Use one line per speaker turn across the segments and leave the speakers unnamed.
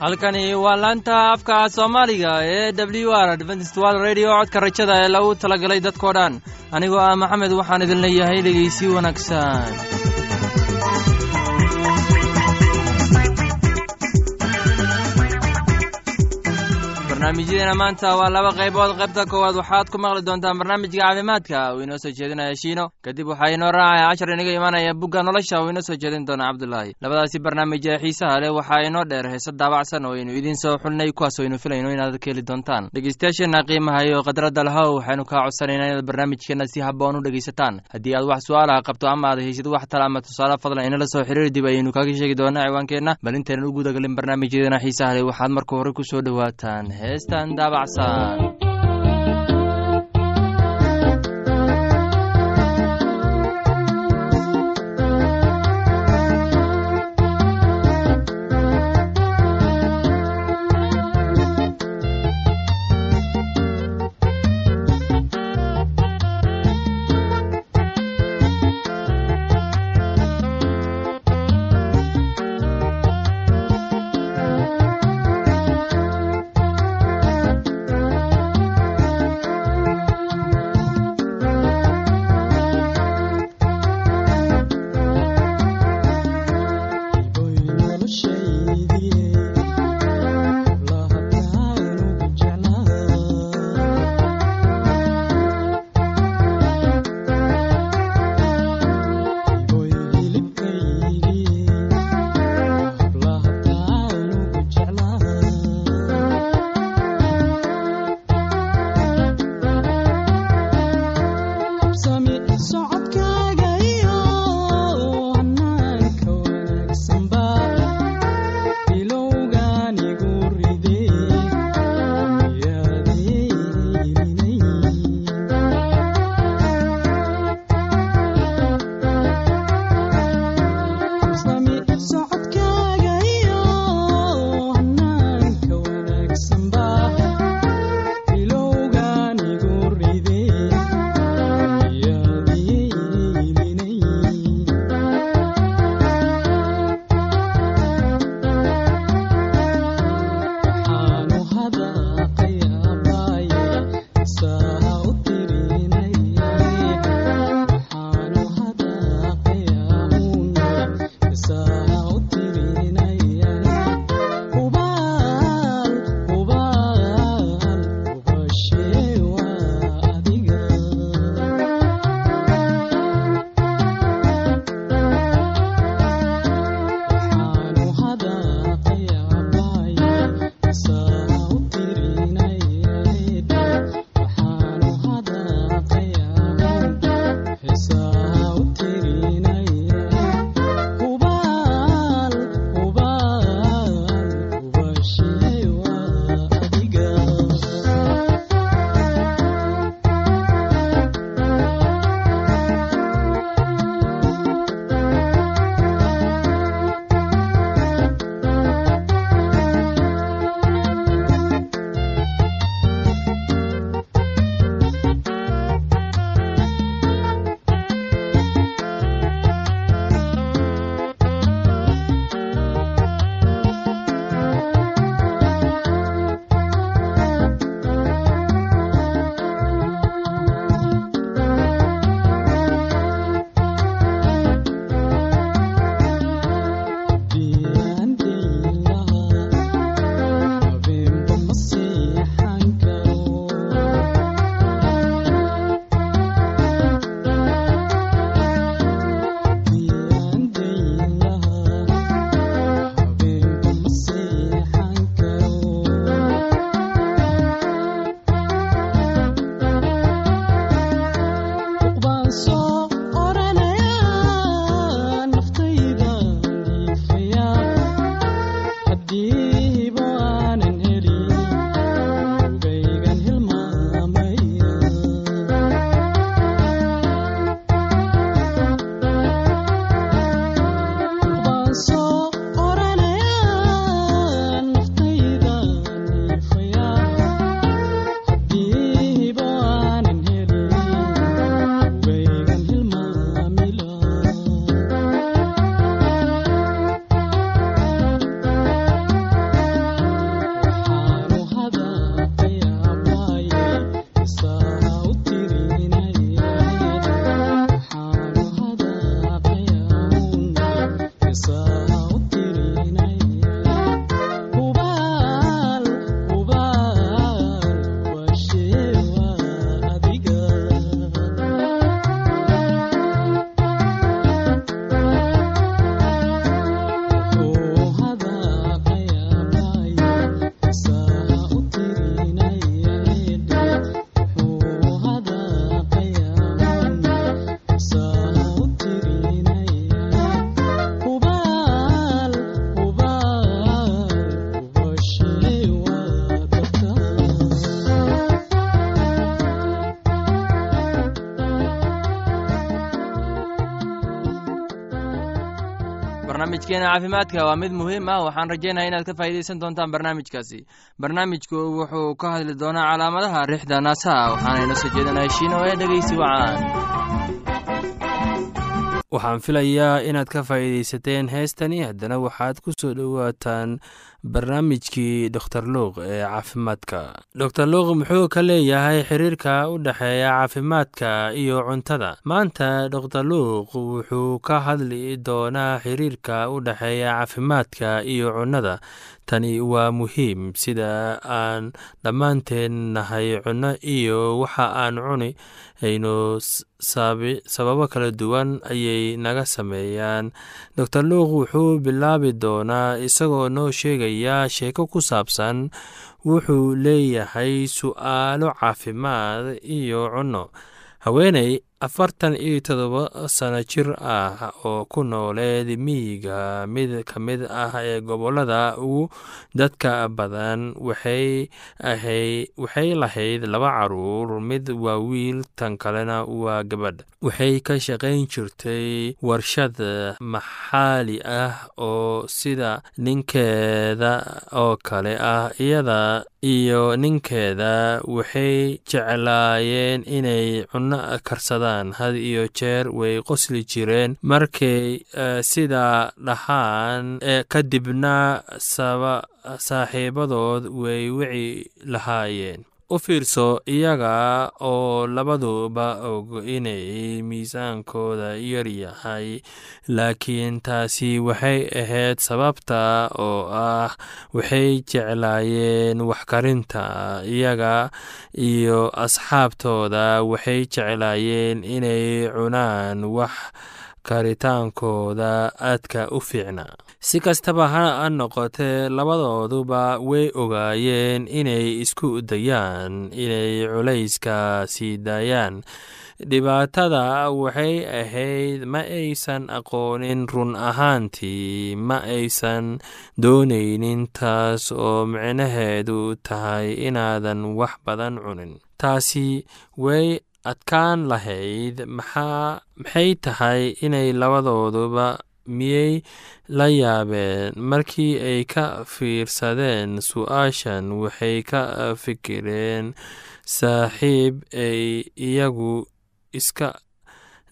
halkani waa laanta afka soomaaliga ee w r adventistwal radio. Codka rajada ee lagu talagalay dadkoo dhan. Anigoo ah maxamed waxaan idin leeyahay dhegeysi wanaagsan barnaamijyadeena maanta waa laba qaybood qaybta koowaad. Waxaad ku maqli doontaan barnaamijka caafimaadka. Uu inoo soo jeedinaya shiino. Kadib waxaa inoo raacaya cashar inaga imanaya bugga nolosha. Uu inoo soo jeedin doona cabdulaahi labadaasi barnaamij ee xiisaha leh waxaa inoo dheer. Heese daabacsan oo aynu idiin soo xulnay kuwaas aynu filayno inaad ka heli doontaan. Dhegeystayaasheenna qiimaha iyo khadradda lahow waxaynu kaa codsanaynaa inaad barnaamijkeenna si habboon u dhegeysataan haddii aad wax su'aalaha qabto ama aad haysid wax tala ama tusaale fadlan inala soo xiriiri dib ayaynu kaaga sheegi doonaa ciwaankeenna bal intaynan u gudagalin barnaamijyadeena xiisaha leh waxaad marka hore ku soo dhowaataan heestan daabacsan barnaamijkeena caafimaadka waa mid muhiim ah. Waxaan rajaynaya inaad ka faa'iidaysan doontaan barnaamijkaasi. Barnaamijku wuxuu ka hadli doonaa calaamadaha rixda naasaha waxaana inoo soo jeedinaya shiino ee dhegeysi wacaan
waxaan filayaa inaad ka faa'iidaysateen heestani. Haddana waxaad ku soo dhowaataan barnaamijkii doktor luuq ee caafimaadka. Doktor luuq muxuu ka leeyahay xiriirka u dhexeeya caafimaadka iyo cuntada. Maanta doktor luuq wuxuu ka hadli doonaa xiriirka u dhexeeya caafimaadka iyo cunnada tani waa muhiim sida aan dhammaanteen nahay cunno iyo waxa aan cuni aynu sababo kala duwan ayay naga sameeyaan. Doctor luuq wuxuu bilaabi doonaa isagoo noo sheegaya sheeko ku saabsan wuxuu leeyahay su'aalo caafimaad iyo cunno. Haweeney afartan iyo todoba sano jir ah oo ku nooleed miyiga mid ka mid ah ee gobollada ugu dadka badan waxay lahayd laba carruur mid waa wiil tan kalena waa gabadh. Waxay ka shaqayn jirtay warshad maxaali ah oo sida ninkeeda oo kale ah iyada iyo ninkeeda waxay jeclaayeen inay cunno karsadaan had iyo jeer way qosli jireen. Markay sidaa dhahaan kadibna saaxiibadood way wici lahaayeen u fiirso iyaga oo labaduba og inay miisaankooda yar yahay laakiin taasi waxay ahayd sababta oo ah waxay jeclaayeen waxkarinta. Iyaga iyo asxaabtooda waxay jeclaayeen inay cunaan wax karitaankooda aadka u fiicnaa si kastaba ha noqotee labadooduba way ogaayeen inay isku dayaan inay culayska sii daayaan. Dhibaatada waxay ahayd ma aysan aqoonin run ahaantii ma aysan doonaynin taas oo micnaheedu tahay inaadan wax badan cunin. Taasi way adkaan lahayd maxay tahay inay labadooduba miyey la yaabeen? Markii ay ka fiirsadeen su'aashan waxay ka fikireen saaxiib ay iyagu iska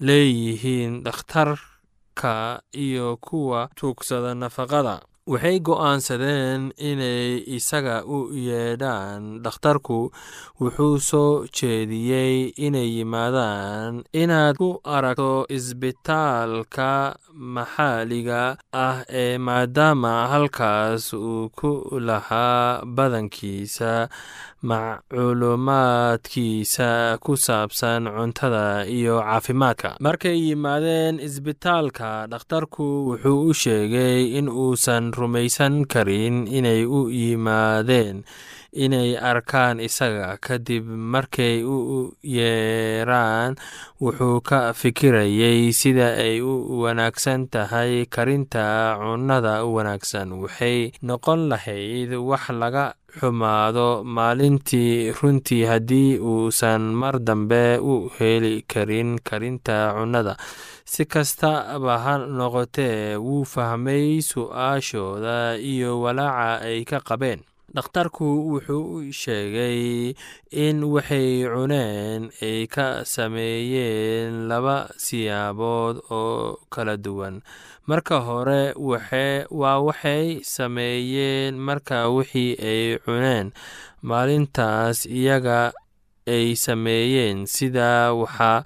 leeyihiin dhakhtarka iyo kuwa tuugsada nafaqada waxay go'aansadeen inay isaga u yeedhaan dhakhtarku. Wuxuu soo jeediyey inay yimaadaan inaad ku aragto isbitaalka maxaaliga ah ee maadaama halkaas uu ku lahaa badankiisa macluumaadkiisa ku saabsan cuntada iyo caafimaadka. Markay yimaadeen isbitaalka dhakhtarku wuxuu u sheegay in uusan rumaysan karin inay u yimaadeen inay arkaan isaga. Kadib markay u yeeraan wuxuu ka fikirayay sida ay u wanaagsan tahay karinta cunnada wanaagsan. Waxay noqon lahayd wax laga xumaado maalintii runtii haddii uusan mar dambe u heli karin karinta cunnada si kastaba ha noqotee wuu fahmay su'aashooda iyo walaaca ay ka qabeen. Dhakhtarku wuxuu sheegay in waxay cuneen ay ka sameeyeen laba siyaabood oo kala duwan. Marka hore waa waxay sameeyeen marka wixii ay cuneen. Maalintaas iyaga ay sameeyeen sidaa waxaa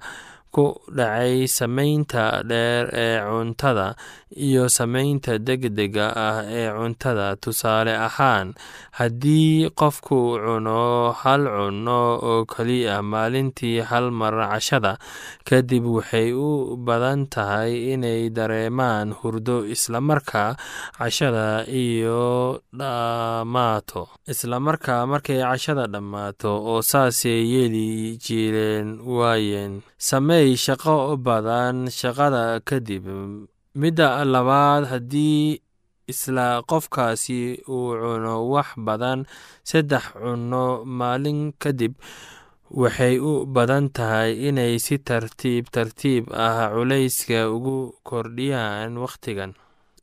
ku dhacay samaynta dheer ee cuntada iyo samaynta degdega ah ee cuntada. Tusaale ahaan haddii qofku cuno hal cunno oo keliya maalintii hal mar cashada kadib waxay u badan tahay inay dareemaan hurdo islamarkaa cashada iyo dhammaato. Islamarkaa markay cashada dhammaato oo saasay yeeli jireen waayeen. Sameey shaqo badan shaqada kadib midda labaad haddii isla qofkaasi uu cuno wax badan saddex cunno maalin kadib waxay u badan tahay inay si tartiib tartiib ah culayska ugu kordhiyaan wakhtigan.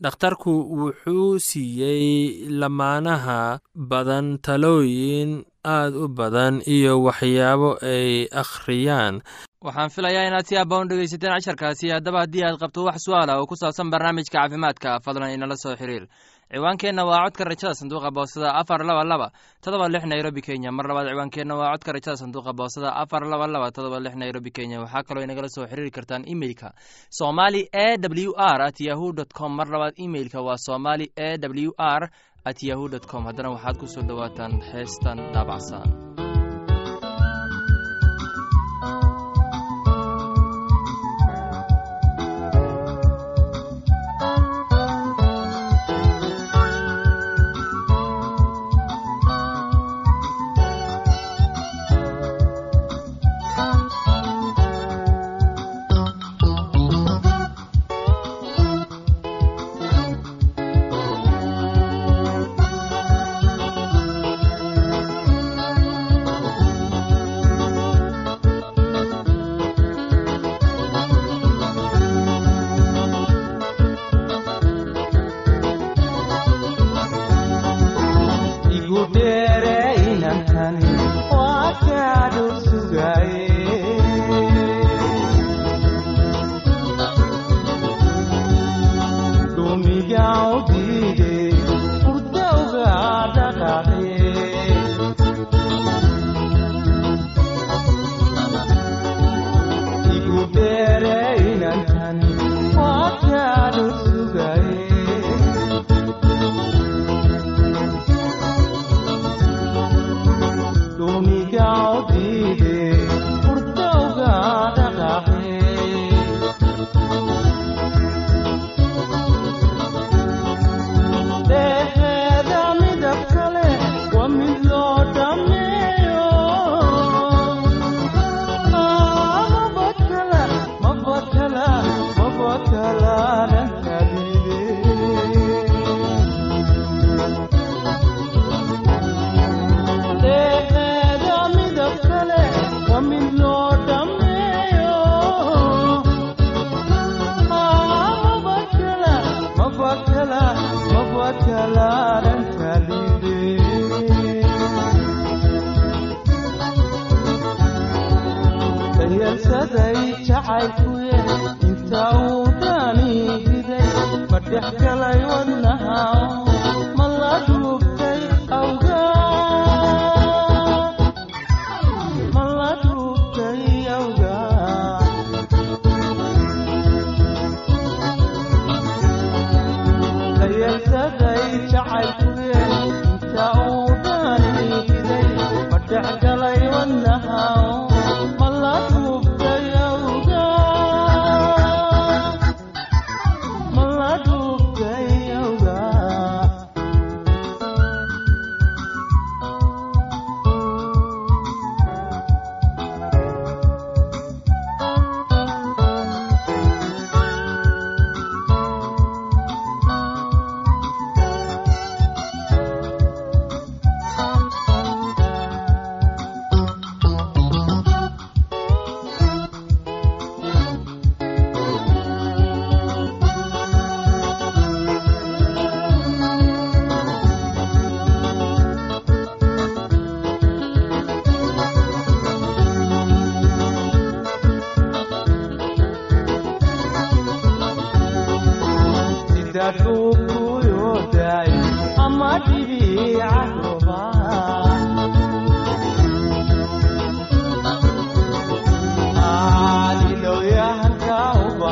Dhakhtarku wuxuu siiyey lamaanaha badan talooyin aad u badan iyo waxyaabo ay akhriyaan.
Waxaan filayaa inaad si aabba u dhegaysateen casharkaasi haddaba haddii aad qabto wax su'aala oo ku saabsan barnaamijka caafimaadka fadlan inala soo xiriir. Ciwaankeenna waa codka rajada sanduuqa boosada afar laba laba todoba lix nairobi kenya. Mar labaad ciwaankeenna waa codka rajada sanduuqa boosada afar laba laba todoba lix nairobi kenya. Waxaa kaloo inagala soo xiriiri kartaan imeilka somali e w r at yahu dt com. Mar labaad imeilka waa somali e w r at yahu com. Haddana waxaad ku soo dhowaataan heestan daabacsan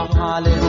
Hallelujah.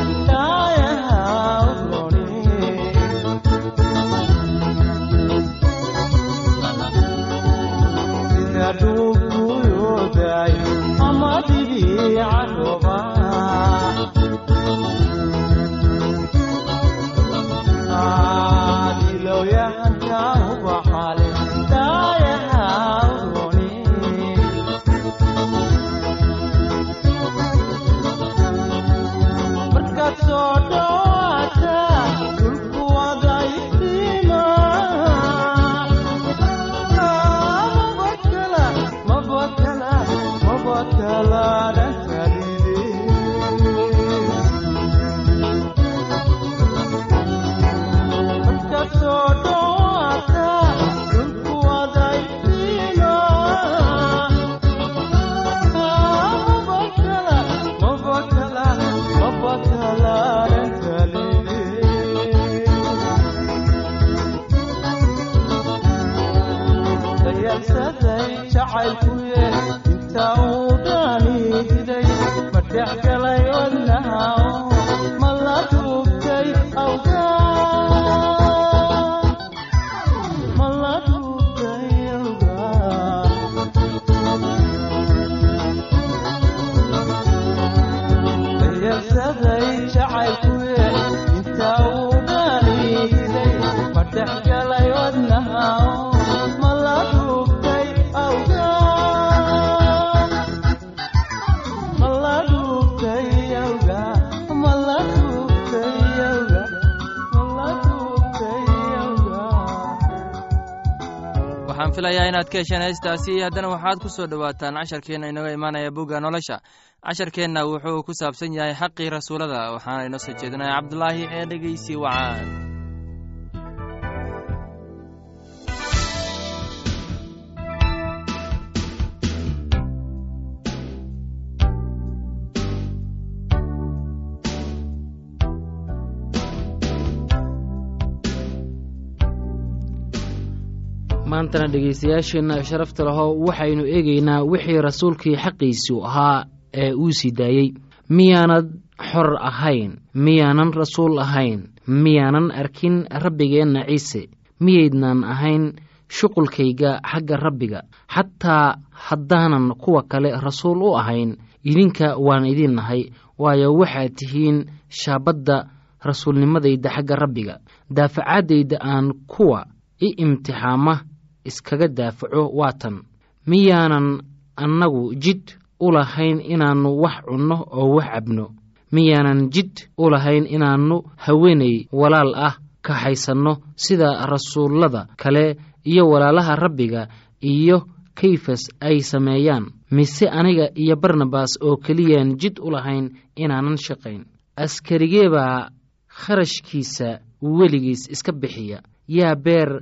Waxaan filayaa inaad ka hesheen heestaasi. Haddana waxaad ku soo dhowaataan casharkeenna inaga imaanaya bugga nolosha. Casharkeenna wuxuu ku saabsan yahay xaqii rasuulada. Waxaana inoo soo jeedinaya cabdulaahi ee dhegeysi wacaan
maantana dhegaystayaasheenna sharafta lahow waxaynu eegaynaa wixii rasuulkii xaqiisu ahaa ee uu sii daayey. Miyaanad xor ahayn miyaanan rasuul ahayn miyaanan arkin rabbigeenna ciise miyaydnan ahayn shuqulkayga xagga rabbiga. Xataa haddaanan kuwa kale rasuul u ahayn idinka waan idin nahay waayo waxaad tihiin shaabadda rasuulnimadayda xagga rabbiga. Daafacaddayda aan kuwa i imtixaama iskaga daafaco waa tan. Miyaanan annagu jid u lahayn inaannu wax cunno oo wax cabno. Miyaanan jid u lahayn inaannu haweenay walaal ah kaxaysanno sida rasuullada kale iyo walaalaha rabbiga iyo kayfas ay sameeyaan. Mise aniga iyo barnabas oo keliyaan jid u lahayn inaanan shaqayn. Askarigee baa kharashkiisa weligiis iska bixiya. Yaa beer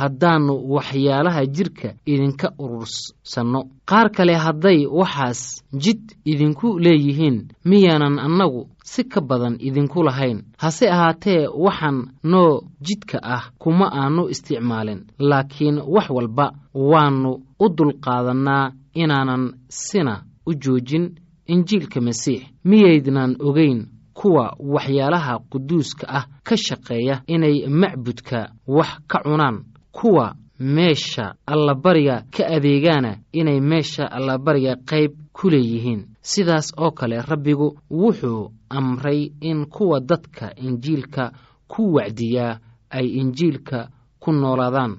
haddaannu waxyaalaha jidhka idinka urursanno qaar kale hadday waxaas jid idinku leeyihiin miyaanan annagu si ka badan idinku lahayn. Hase ahaatee waxaan noo jidka ah kuma aannu isticmaalin laakiin wax walba waannu u dulqaadannaa inaanan sina u joojin injiilka masiix. Miyaydnan ogeyn kuwa waxyaalaha quduuska ah ka shaqeeya inay macbudka wax ka cunaan kuwa meesha allabariga ka adeegaana inay meesha allabariga qayb ku leeyihiin. Sidaas oo kale rabbigu wuxuu amray in kuwa dadka injiilka ku wacdiyaa ay injiilka ku noolaadaan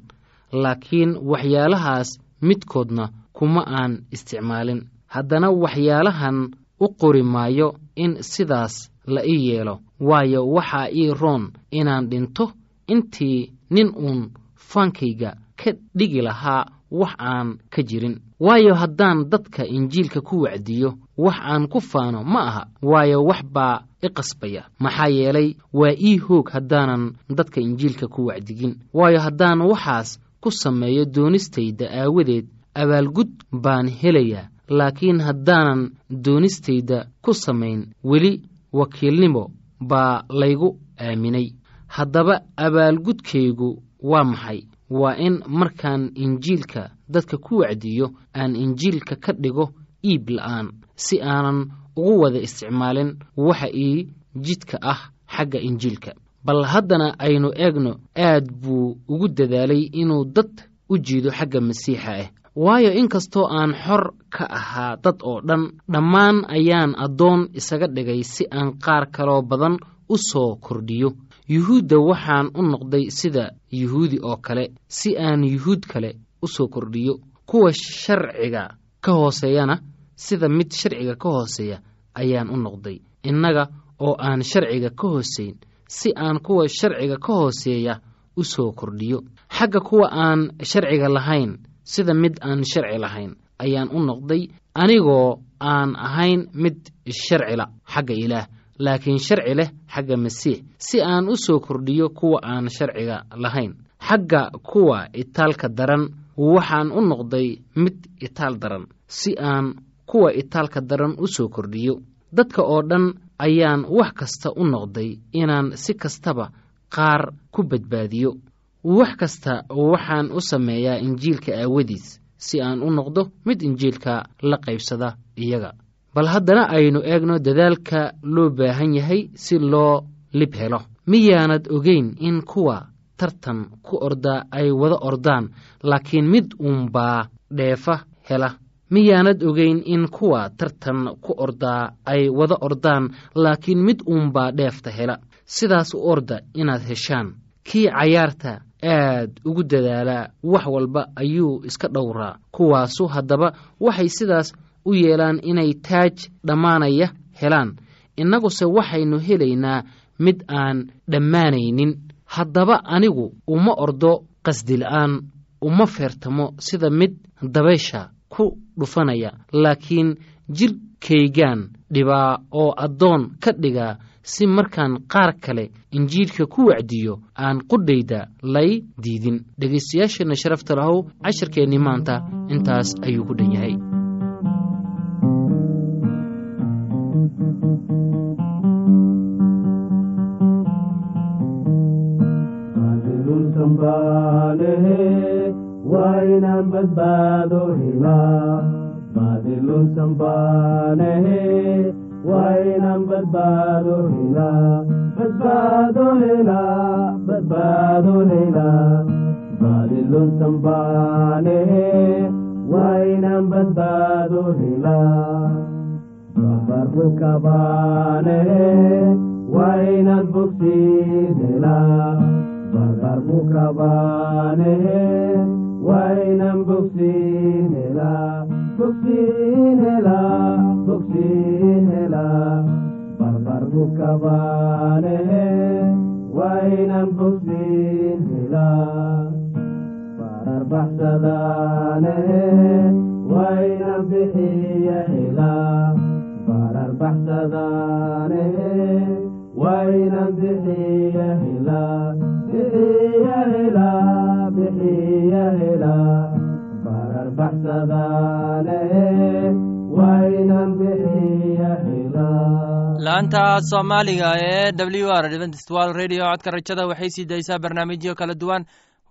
laakiin waxyaalahaas midkoodna kuma aan isticmaalin. Haddana waxyaalahan u qori maayo in sidaas la ii yeelo waayo waxaa ii roon inaan dhinto intii nin uun faankayga ka dhigi lahaa wax aan ka jirin. Waayo haddaan dadka injiilka ku wacdiyo wax aan ku faano ma aha. Waayo wax baa i qasbaya. Maxaa yeelay waa ii hoog haddaanan dadka injiilka ku wacdigin. Waayo haddaan waxaas ku sameeyo doonistayda aawadeed abaalgud baan helayaa. Laakiin haddaanan doonistayda ku samayn weli wakiilnimo baa laygu aaminay. Haddaba abaalgudkaygu waa maxay? Waa in markaan injiilka dadka ku wacdiyo aan injiilka ka dhigo iib la'aan si aanan ugu wada isticmaalin waxa ii jidka ah xagga injiilka. Bal haddana aynu eegno aad buu ugu dadaalay inuu dad u jiido xagga masiixa ah waayo inkastoo aan xor ka ahaa dad oo dhan dhammaan ayaan addoon isaga dhigay si aan qaar kaloo badan u soo kordhiyo yuhuudda waxaan u noqday sida yuhuudi oo kale si aan yuhuud kale u soo kordhiyo. Kuwa sharciga ka hooseeyana sida mid sharciga ka hooseeya ayaan u noqday. Innaga oo aan sharciga ka hooseyn si aan kuwa sharciga ka hooseeya u soo kordhiyo. Xagga kuwa aan sharciga lahayn sida mid aan sharci lahayn ayaan u noqday. Anigoo aan ahayn mid sharcila xagga ilaah laakiin sharci leh xagga masiix si aan u soo kordhiyo kuwa aan sharciga lahayn. Xagga kuwa itaalka daran waxaan u noqday mid itaal daran si aan kuwa itaalka daran u soo kordhiyo. Dadka oo dhan ayaan wax kasta u noqday inaan si kastaba qaar ku badbaadiyo. Wax kasta waxaan u sameeyaa injiilka aawadiis si aan u noqdo mid injiilka la qaybsada iyaga bal haddana aynu eegno dadaalka loo baahan yahay si loo lib helo. Miyaanad ogeyn in kuwa tartan ku ordaa ay wada ordaan laakiin mid uunbaa dheefa hela. Miyaanad ogeyn in kuwa tartan ku ordaa ay wada ordaan laakiin mid uunbaa dheefta hela. Sidaas u orda inaad heshaan. Kii cayaarta aad ugu dadaalaa wax walba ayuu iska dhowraa. Kuwaasu haddaba waxay sidaas u yeelaan inay taaj dhammaanaya helaan. Innaguse waxaynu helaynaa mid aan dhammaanaynin. Haddaba anigu uma ordo qasdila'aan uma feertamo sida mid dabaysha ku dhufanaya. Laakiin jidhkaygaan dhibaa oo addoon ka dhigaa si markaan qaar kale injiilka ku wacdiyo aan qudhayda lay diidin. Dhegaystayaasheenna sharafta lahow cashirkeennii maanta intaas ayuu ku dhan yahay
wainaan badbaado helaa baadilun sambaanehe wainaan badbaado helaa badbaado helaa badbaado helaa baadilun sambaanehe wainaan badbaado helaa babarru kabaanehe wainaan bogsiin helaa barbarru kabaanehe wainan bogsiin helaa bogsiin helaa bogsiin helaa barbarru kabaanehe wainan bogsiin helaa barar baxsadaanehe wainan bixiya helaa barar helaa
laanta soomaaliga ee w r codka rajada waxay sii daysaa barnaamijyo kala duwan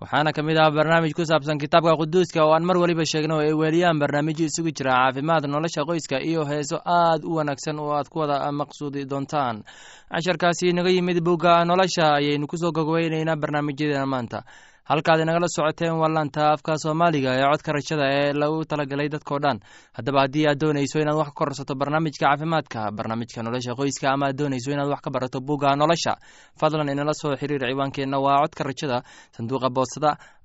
waxaana ka mid ah barnaamij ku saabsan kitaabka quduuska oo aan mar weliba sheegno oo ay weeliyaan barnaamijyo isugu jira caafimaad nolosha qoyska iyo heeso aad u wanaagsan oo aad ku wada maqsuudi doontaan. Casharkaasi inaga yimid bogga nolosha ayaynu ku soo gogweyneynaa barnaamijyadeena maanta halkaad inagala socoteen waa laanta afka soomaaliga ee codka rajada ee lagu talagalay dadkao dhan. Haddaba haddii aad doonayso inaad wax ka korsato barnaamijka caafimaadka barnaamijka nolosha qoyska ama aad doonayso inaad wax ka barato bugga nolosha fadlan inala soo xiriir ciwaankeenna waa codka rajada sanduuqa boostada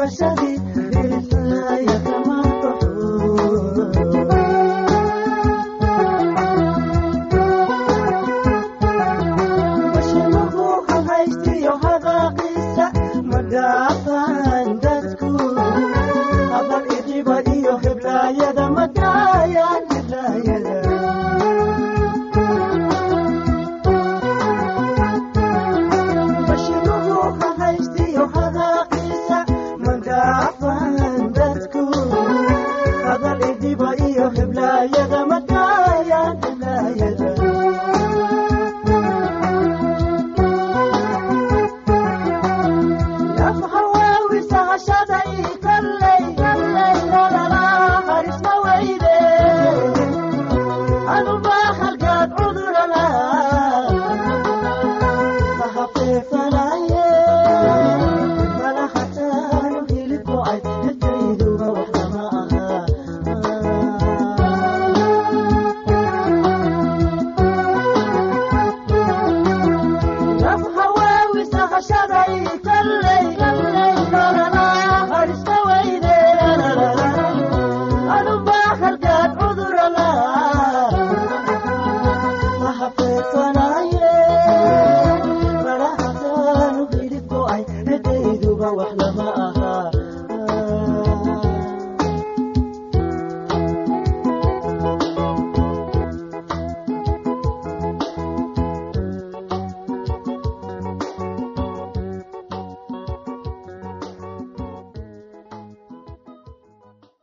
barshadii